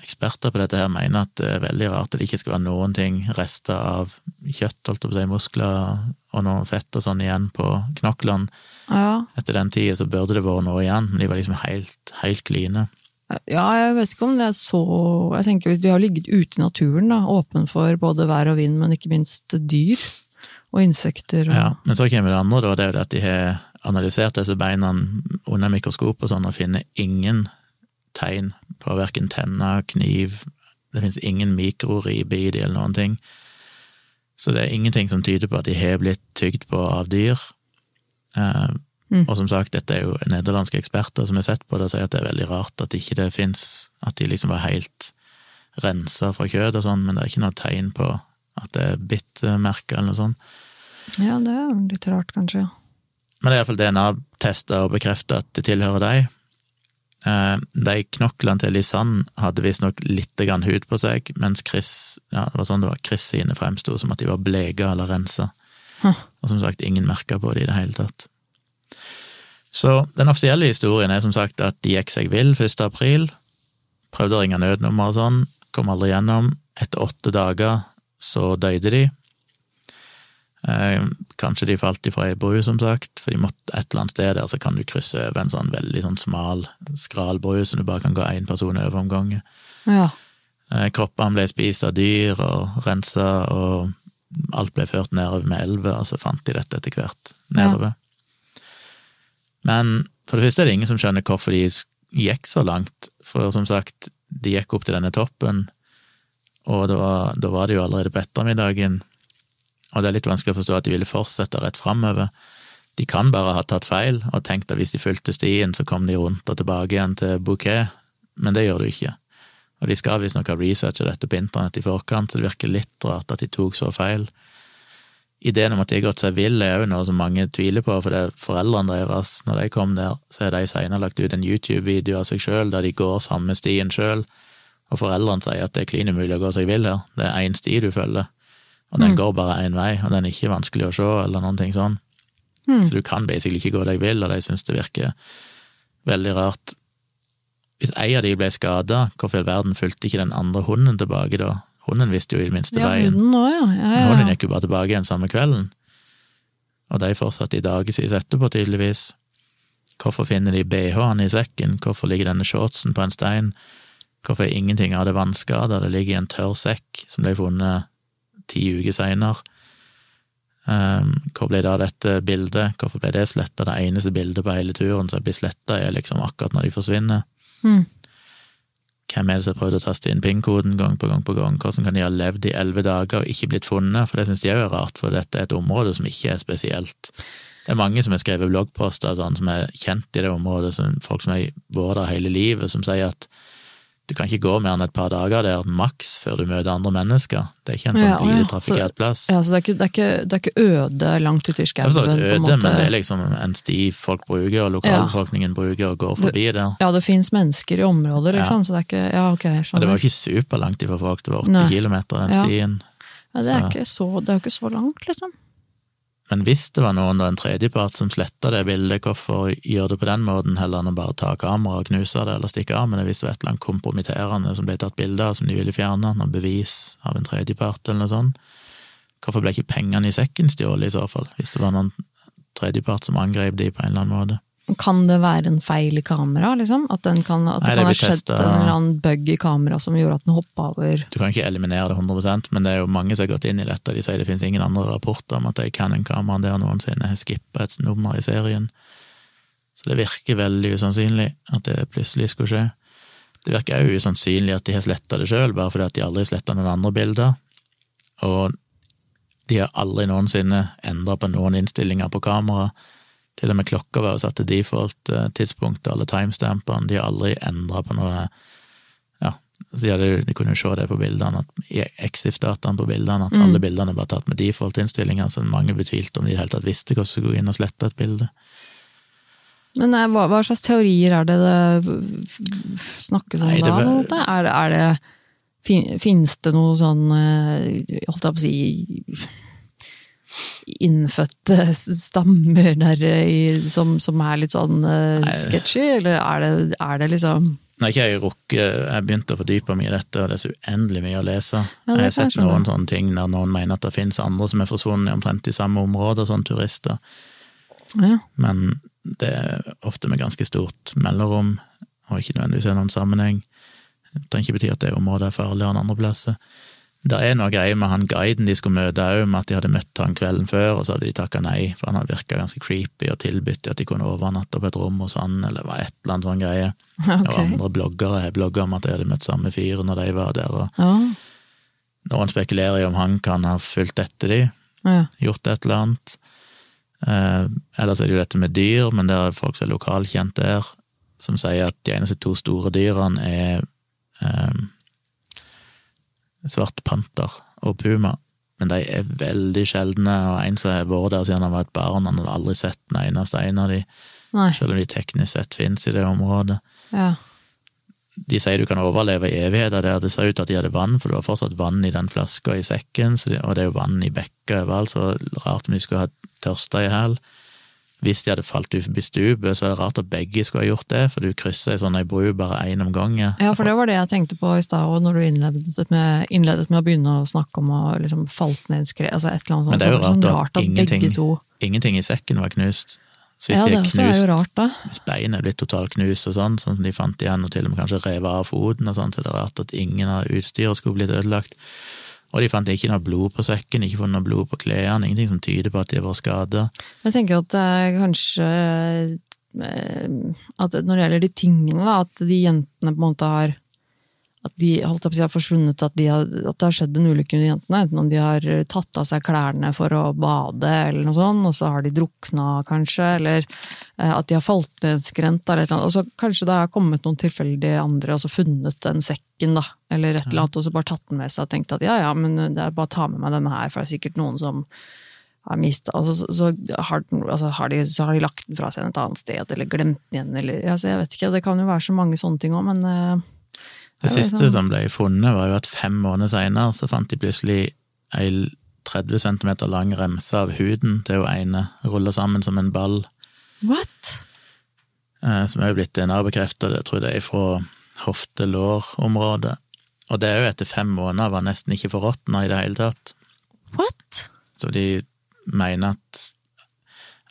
eksperter på dette her mener at det er veldig rart at det ikke skal være noen ting rester av kjøtt, holdt på å si, muskler og noe fett og sånn igjen på knoklene. Ja. Etter den tida så burde det vært noe igjen, men de var liksom helt, helt kline. ja, jeg vet ikke om det er så Jeg tenker hvis de har ligget ute i naturen, da, åpen for både vær og vind, men ikke minst dyr og insekter og Ja, men så kommer det andre, da, det er jo det at de har analysert disse beina under mikroskop og sånn, og finner ingen tegn på verken tenner, kniv, det finnes ingen mikroribe i de eller noen ting. Så det er ingenting som tyder på at de har blitt tygd på av dyr. Eh, Mm. Og som sagt, dette er jo nederlandske eksperter som har sett på det og sier at det er veldig rart at ikke det fins, at de liksom var helt rensa fra kjøtt og sånn, men det er ikke noe tegn på at det er bitmerker eller noe sånt. Ja, det er litt rart, kanskje. Men det er iallfall DNA-testa og bekrefta at det tilhører deg. Eh, De knoklene til Lisanne hadde visstnok litt grann hud på seg, mens Chris ja, det var sånn det var, Chris sine fremsto som at de var bleka eller rensa. Huh. Og som sagt, ingen merka på det i det hele tatt. Så den offisielle historien er som sagt at de gikk seg vill 1. april. Prøvde å ringe nødnummer og sånn, kom aldri gjennom. Etter åtte dager så døde de. Eh, kanskje de falt ifra ei bru, som sagt, for de måtte et eller annet sted der, så kan du krysse over en sånn veldig sånn smal, skral bru, så du bare kan gå én person over om gangen. Ja. Eh, kroppene ble spist av dyr og rensa, og alt ble ført nedover med elver, og så fant de dette etter hvert nedover. Men for det første er det ingen som skjønner hvorfor de gikk så langt, for som sagt, de gikk opp til denne toppen, og da da var det jo allerede på ettermiddagen, og det er litt vanskelig å forstå at de ville fortsette rett framover. De kan bare ha tatt feil og tenkt at hvis de fulgte stien, så kom de rundt og tilbake igjen til Bouquet, men det gjør du ikke. Og de skal visstnok ha researcha dette på internett i forkant, så det virker litt rart at de tok så feil. Ideen om at de har gått seg vill, er jo noe som mange tviler på, for det er foreldrene deres, når de kom der, så har de senere lagt ut en YouTube-video av seg sjøl der de går samme stien sjøl, og foreldrene sier at det er klin umulig å gå seg vill her, det er én sti du følger, og den Mm. går bare én vei, og den er ikke vanskelig å se, eller noen ting sånn. Mm. Så du kan basically ikke gå deg vill, og de syns det virker veldig rart. Hvis ei av de ble skada, hvorfor i all verden fulgte ikke den andre hunden tilbake da? Hunden visste jo i det minste Ja, veien. hunden også, ja. ja, ja, hunden gikk jo bare tilbake igjen samme kvelden. Og de fortsatte i dagevis etterpå, tydeligvis. Hvorfor finner de bh-en i sekken? Hvorfor ligger denne shortsen på en stein? Hvorfor er ingenting av det vannskada? Det ligger i en tørr sekk som ble funnet ti uker seinere. Um, hvor ble det av dette bildet? Hvorfor ble det sletta? Det eneste bildet på hele turen som blir sletta, er liksom akkurat når de forsvinner. Mm. Hvem er det som har prøvd å taste inn PIN-koden gang på gang på gang? Hvordan kan de ha levd i elleve dager og ikke blitt funnet? For det syns de òg er rart, for dette er et område som ikke er spesielt. Det er mange som har skrevet bloggposter sånn, som er kjent i det området, som, folk som har vært der hele livet, som sier at du kan ikke gå mer enn et par dager der maks før du møter andre mennesker. Det er ikke en sånn Ja, lite trafikkert plass. Ja, så det er, ikke, det, er ikke, det er ikke øde langt ute i Det er skauen? for på en øde, måte. men det er liksom en sti folk bruker, og lokalbefolkningen bruker og går forbi der. Ja, det fins mennesker i området, Ja. liksom, så det er ikke Ja, ok, jeg Og det var jo ikke superlangt ifra folk, det var åtte kilometer, den Ja. stien. Ja, det, er så- ikke så, det er jo ikke så langt, liksom. Men hvis det var noen, da, en tredjepart, som sletta det bildet, hvorfor gjøre det på den måten, heller enn å bare ta kameraet og knuse det, eller stikke av med det hvis det var et eller annet kompromitterende som ble tatt bilde av, som de ville fjerne, noe bevis av en tredjepart eller noe sånt? Hvorfor ble ikke pengene i sekken stjålet, i så fall, hvis det var noen tredjepart som angrep de på en eller annen måte? Kan det være en feil i kamera, liksom? At, den kan, at det Nei, det kan ha skjedd en eller annen bug i kamera som gjorde at den hoppa over Du kan ikke eliminere det 100% men det er jo mange som har gått inn i dette. De sier det finnes ingen andre rapporter om at de Canon-kameraene der noensinne har skippa et nummer i serien. Så det virker veldig usannsynlig at det plutselig skulle skje. Det virker òg usannsynlig at de har sletta det sjøl, bare fordi at de aldri sletta noen andre bilder. Og de har aldri noensinne endra på noen innstillinger på kamera. Til og med klokka var jo satt til default-tidspunkt, alle timestampene. De har aldri endra på noe Ja, så de, hadde, de kunne jo se det på bildene, at, i Exif-dataen på bildene, at Mm. alle bildene var tatt med default-innstillinger, så mange betvilte om de i det hele tatt visste hvordan de skulle gå inn og slette et bilde. Men nei, hva, hva slags teorier er det det snakkes om Nei, det var- da? Er det, er det fin, Fins det noe sånn eh, Holdt jeg på å si Innfødte stammer der i, som, som er litt sånn eh, Nei. sketchy, eller er det, er det liksom Nei, ikke jeg rukket Jeg begynte å fordype meg i dette, og det er så uendelig mye å lese. Ja, jeg har sett noen sånne ting der noen mener at det finnes andre som er forsvunnet i omtrent i samme område, sånn turister, ja. men det er ofte med ganske stort mellomrom, og ikke nødvendigvis i noen sammenheng. Det trenger ikke bety at det området er farligere enn andre plasser. Det er noe greier med han guiden de skulle møte òg, med at de hadde møtt han kvelden før, og så hadde de takka nei, for han hadde virka ganske creepy og tilbudt at de kunne overnatte på et rom hos han, eller var et eller annet sånn greie. Og Ok. andre bloggere har blogga om at de hadde møtt samme fyr når de var der, og Ja. noen spekulerer i om han kan ha fulgt etter de, ja. gjort et eller annet. Eh, ellers er det jo dette med dyr, men det er folk som er lokalkjent der, som sier at de eneste to store dyrene er eh, svart panter og puma. Men de er veldig sjeldne, og en som har vært der siden han var et barn, han hadde aldri sett den eneste en av de, Nei. selv om de teknisk sett finnes i det området. Ja. De sier du kan overleve i evigheter der. Det ser ut til at de hadde vann, for du har fortsatt vann i den flaska i sekken, og det er jo vann i bekka overalt, så rart om de skulle ha tørsta i hæl. Hvis de hadde falt ut forbi stupet, så er det rart at begge skulle ha gjort det, for du krysser ei sånn ei bru bare én om gangen. ja, for det var det jeg tenkte på i stad, òg, når du innledet med, innledet med å begynne å snakke om å liksom falt ned skred, altså et eller annet sånt. Men det er jo rart, sånn rart at ingenting- begge to Ingenting i sekken var knust. Så hvis Ja, det er er jo rart, da. hvis beinet er blitt totalt knust og sånn, sånn som de fant igjen, og til og med kanskje revet av foten og sånn, så det er rart at ingen av utstyret skulle blitt ødelagt. Og de fant ikke noe blod på sekken, ikke funnet noe blod på klærne, ingenting som tyder på at de var skada. Jeg tenker at er kanskje eh, At når det gjelder de tingene, da, at de jentene på en måte har at de holdt si, har forsvunnet, at, de har, at det har skjedd en ulykke med jentene. Enten om de har tatt av seg klærne for å bade, eller noe sånt, og så har de drukna, kanskje. Eller eh, at de har falt ned skrent, eller noe. Og så kanskje det har kommet noen tilfeldige andre og så funnet den sekken, da. Eller et eller annet, og så bare tatt den med seg og tenkt at ja ja, men det er bare å ta med meg denne her, for det er sikkert noen som har mista altså, så, så, har, altså, har de, så har de lagt den fra seg et annet sted, eller glemt den igjen, eller altså, Jeg vet ikke, det kan jo være så mange sånne ting òg, men Det siste sånn. som ble funnet, var jo at fem måneder seinere så fant de plutselig ei 30 cm lang remse av huden til hun ene, rulla sammen som en ball. What? Uh, som er jo blitt DNA-bekrefta, det tror jeg det er fra hofte-lår-området. Og det er jo etter fem måneder var nesten ikke forråtna i det hele tatt. What? Så de mener at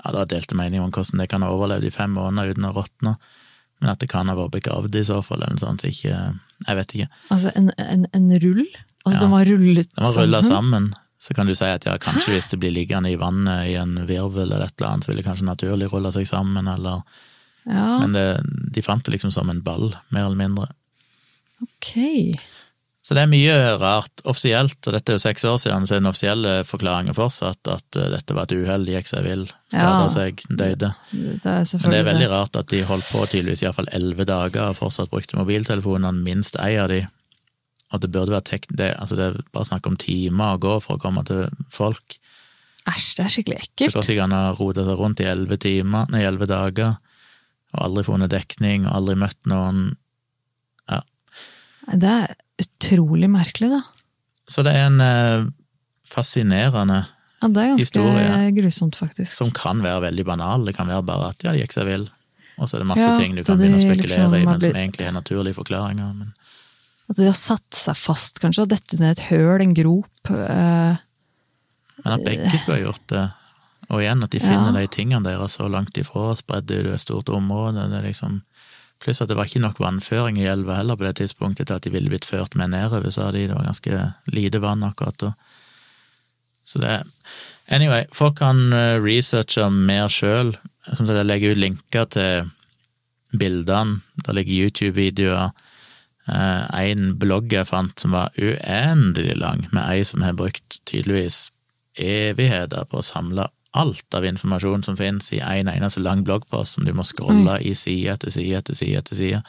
Ja, det er delte meninger om hvordan det kan ha overlevd i fem måneder uten å råtne, men at det kan ha vært begravd i så fall, eller noe sånt. Ikke, jeg vet ikke. Altså en, en, en rull? Altså Ja. den var rullet Den var rulla sammen. Så kan du si at ja, kanskje hvis det blir liggende i vannet i en virvel eller et eller annet, så vil det kanskje naturlig rulle seg sammen, eller Ja, Men det, de fant det liksom som en ball, mer eller mindre. ok. Så det er mye rart. Offisielt, og dette er jo seks år siden, så er den offisielle forklaringen fortsatt at eh, dette var et uhell, gikk seg vill, skada Ja. seg, døde. Det Men det er veldig rart at de holdt på tydeligvis iallfall elleve dager og fortsatt brukte mobiltelefonene, minst ei av de. Og det burde være tek det, altså det er bare snakk om timer å gå for å komme til folk. Æsj, det er skikkelig Så ekkelt. hvordan kan han ha rota seg rundt i elleve timer, nei, elleve dager, og aldri funnet dekning, og aldri møtt noen Ja. Det er utrolig merkelig, da. Så det er en eh, fascinerende Ja, det er ganske Historie. grusomt, faktisk. som kan være veldig banal. Det kan være bare at ja, det gikk seg vill, og så er det masse Ja, ting du kan begynne å spekulere liksom i, men som egentlig er naturlige forklaringer. Men At de har satt seg fast, kanskje. At dette ned et høl, en grop. eh, Men at begge skulle ha gjort det, og igjen at de finner Ja. de tingene deres så langt ifra, spredde i et stort område, det er liksom Pluss at det var ikke nok vannføring i elva heller på det tidspunktet til at de ville blitt ført med nedover, sa de. Det var ganske lite vann akkurat da. Så det Anyway, folk kan eh, researche mer sjøl. Jeg legger ut linker til bildene. Der ligger YouTube-videoer. En blogg jeg fant som var uendelig lang, med ei som har brukt tydeligvis evigheter på å samle alt av informasjon som finnes i en eneste lang bloggpost som du må scrolle i side etter side etter side etter side.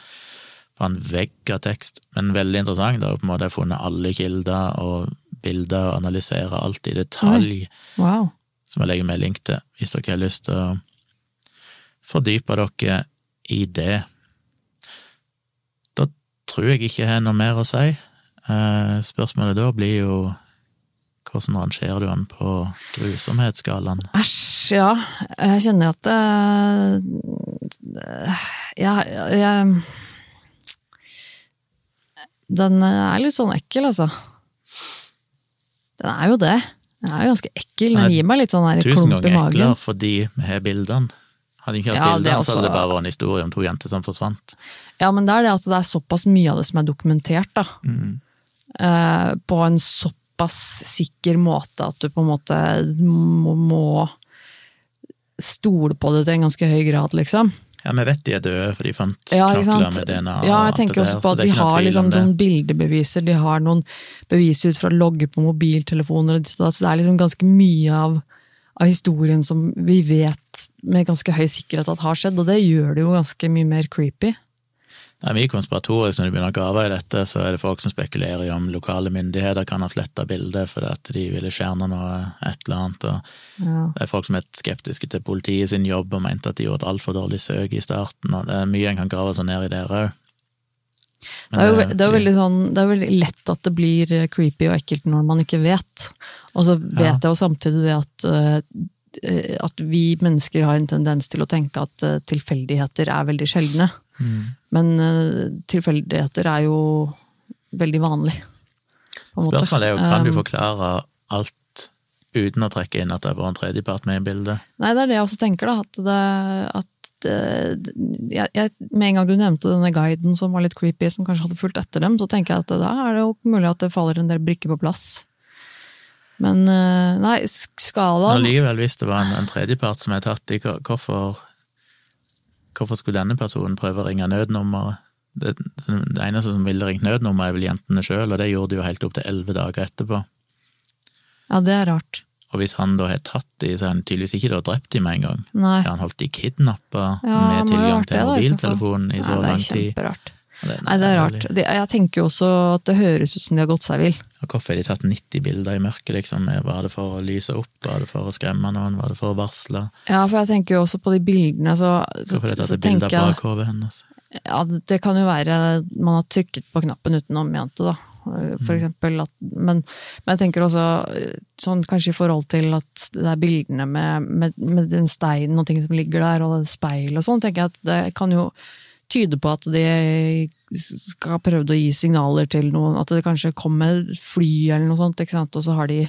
På en vegg av tekst, men veldig interessant. Da har på en måte funnet alle kilder og bilder og analysere alt i detalj wow. som jeg legger med link til, hvis dere har lyst til å fordype dere i det. Da tror jeg ikke jeg har noe mer å si. Eh, Spørsmålet da blir jo hvordan rangerer du den på grusomhetsskalaen? Æsj, ja. Jeg kjenner at uh, ja, jeg Den er litt sånn ekkel, altså. Den er jo det. Den er jo ganske ekkel. Den gir meg litt sånn klump Tusen magen. Tusen ganger eklere fordi vi har bildene. Hadde ikke hatt Ja, det bildene, er så hadde det bare vært en historie om to jenter som forsvant. Ja, men det er det at det er såpass mye av det som er dokumentert, da. Mm. Eh, på en såpass sikker måte at du på en måte må, må stole på det til en ganske høy grad, liksom. Ja, vi vet de er døde, for de fant Ja, knokler med DNA. Ja, jeg tenker også på at de har liksom noen bildebeviser, de har noen bevis ut fra logger på mobiltelefoner, og ditt og datt, så det er liksom ganske mye av, av historien som vi vet med ganske høy sikkerhet at har skjedd, og det gjør det jo ganske mye mer creepy. Det er mye konspiratorisk når du begynner å grave i dette, så er det folk som spekulerer i om lokale myndigheter kan ha sletta bildet fordi at de ville skjerne noe, et eller annet. og Ja. Det er folk som er skeptiske til politiet sin jobb og mente at de gjorde et altfor dårlig søk i starten. og Det er mye en kan grave seg ned i der òg. Det er, jo, det, er jo veldig sånn, det er veldig lett at det blir eh, creepy og ekkelt når man ikke vet. Og så vet Ja. jeg jo samtidig det at, eh, at vi mennesker har en tendens til å tenke at eh, tilfeldigheter er veldig sjeldne. Men eh, tilfeldigheter er jo veldig vanlig. Spørsmålet er jo kan du Um, forklare alt uten å trekke inn at det var en tredjepart med i bildet. Nei, det er det jeg også tenker, da. At det, at eh, jeg, med en gang du nevnte denne guiden som var litt creepy, som kanskje hadde fulgt etter dem, så tenker jeg at da er det jo mulig at det faller en del brikker på plass. Men eh, nei, skalaen allikevel, hvis det var en, en tredjepart som er tatt i, hvorfor Hvorfor skulle denne personen prøve å ringe nødnummeret? det, det eneste som ville ringt nødnummer, er vel jentene sjøl, og det gjorde de jo helt opp til elleve dager etterpå. Ja, det er rart. Og hvis han da har tatt de, så har han tydeligvis ikke da drept de med en gang. Nei. Har han holdt de kidnappa Ja, med tilgang til mobiltelefonen i så ja, lang det er tid? Det, Nei, det er rart. Det, jeg tenker jo også at det høres ut som de har gått seg vill. Hvorfor har de tatt 90 bilder i mørket, liksom? Var det for å lyse opp, var det for å skremme noen, var det for å varsle? Ja, for jeg tenker jo også på de bildene, så, Hvorfor har de tatt et bilde av bakhodet hennes? Ja, det kan jo være man har trykket på knappen uten å mente, da. For Mm. eksempel at, men, men jeg tenker også sånn kanskje i forhold til at det er bildene med, med, med den steinen og ting som ligger der, og det speilet og sånn, tenker jeg at det kan jo tyde på at de skal ha prøvd å gi signaler til noen, at det kanskje kommer et fly eller noe sånt, ikke sant? og så har de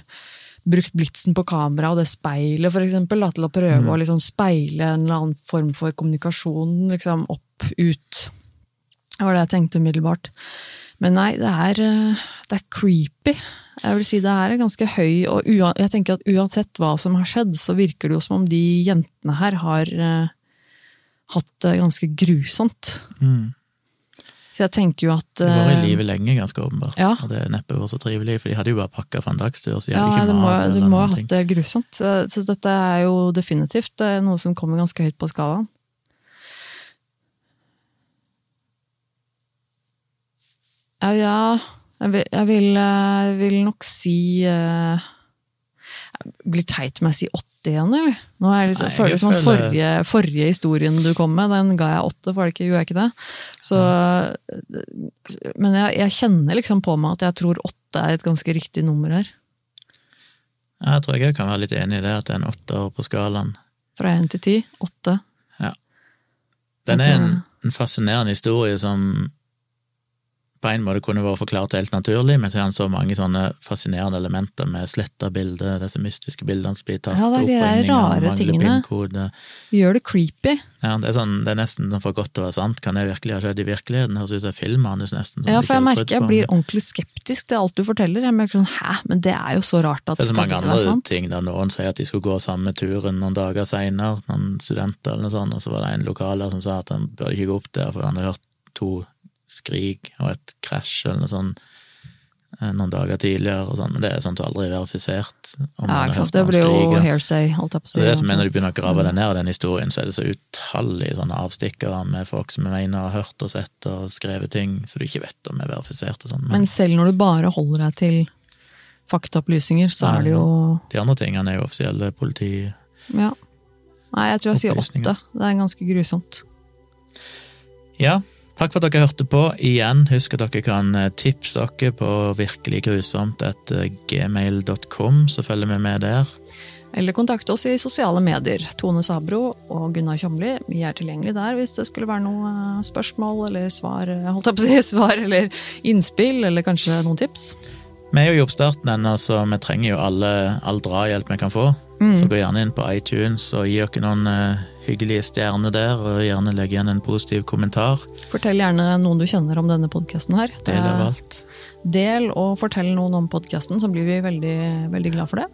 brukt blitsen på kamera og det speilet for eksempel, da, til å prøve å liksom speile en eller annen form for kommunikasjon liksom opp, ut. Det var det jeg tenkte umiddelbart. Men nei, det er, eh, det er creepy. Jeg vil si det er ganske høy, og jeg tenker at uansett hva som har skjedd, så virker det jo som om de jentene her har eh, hatt det ganske grusomt. Mm. Så jeg tenker jo at De var i livet live lenge, ganske åpenbart. ja. Og det neppe var så trivelig, for de hadde jo bare pakka for en dagstur, så de Ja, ikke det må, mat det må ha hatt det grusomt. Så, så dette er jo definitivt eh, noe som kommer ganske høyt på skalaen. Ja, ja jeg, vil, jeg vil, eh, vil nok si eh, Det blir teit om jeg sier åtte igjen, eller? Nå er liksom, Nei, føler det som at forrige, forrige historien du kom med, den ga jeg åtte, for det ikke, gjorde jeg ikke det? Så, Men jeg, jeg kjenner liksom på meg at jeg tror åtte er et ganske riktig nummer her. Jeg tror jeg kan være litt enig i det, at det er en åtter på skalaen. Fra én til ti. Åtte. Den er en, en fascinerende historie som på en måte kunne vært forklart helt naturlig, men så har han så mange sånne fascinerende elementer med sletta bilder, disse mystiske bildene som blir tatt Ja, det er de der rare tingene. PIN-kode. Gjør det creepy. Ja, det, er sånn, det er nesten sånn for godt til å være sant. Kan det virkelig ha skjedd i virkeligheten? Høres ut som filmmanus, nesten. Ja, for jeg merker jeg blir ordentlig skeptisk til alt du forteller. Jeg merker sånn, hæ, men det er jo så rart at Det er så skal mange det være andre sant? ting da noen sier at de skulle gå samme turen noen dager seinere, noen studenter eller noe sånt, og så var det en lokaler som sa at han burde ikke gå opp der, for han har hørt to skrik og et krasj eller noe sånt eh, noen dager tidligere, og sånn, men det er sånt som aldri er verifisert. om Ja, ikke sant? Det blir jo hearsay, holdt jeg på å si. Så det som er når du begynner å grave deg ned i den historien, så er det så utallige sånne avstikkere med folk som mener har hørt og sett og skrevet ting som du ikke vet om er verifisert og sånn. Men selv når du bare holder deg til faktaopplysninger, så nei, er det jo de andre tingene er jo offisielle politi... Ja. Nei, jeg tror jeg sier åtte. Det er ganske grusomt. Ja, takk for at dere hørte på. Igjen, husk at dere kan eh, tipse dere på virkelig grusomt etter gmail.com, så følger vi med der. Eller kontakt oss i sosiale medier. Tone Sabro og Gunnar Kjomli. Vi er tilgjengelige der hvis det skulle være noe eh, spørsmål eller svar, eh, holdt jeg på å si, svar eller innspill, eller kanskje noen tips. Vi er jo i oppstarten ennå, så vi trenger jo alle, all drahjelp vi kan få. Så gå gjerne inn på iTunes og gi dere noen eh, hyggelige stjerne der, og gjerne legg igjen en positiv kommentar. Fortell gjerne noen du kjenner om denne podkasten her. Del av alt. Del og fortell noen om podkasten, så blir vi veldig, veldig glad for det.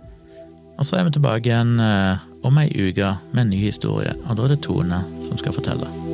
Og så er vi tilbake igjen eh, om ei uke med en ny historie, og da er det Tone som skal fortelle.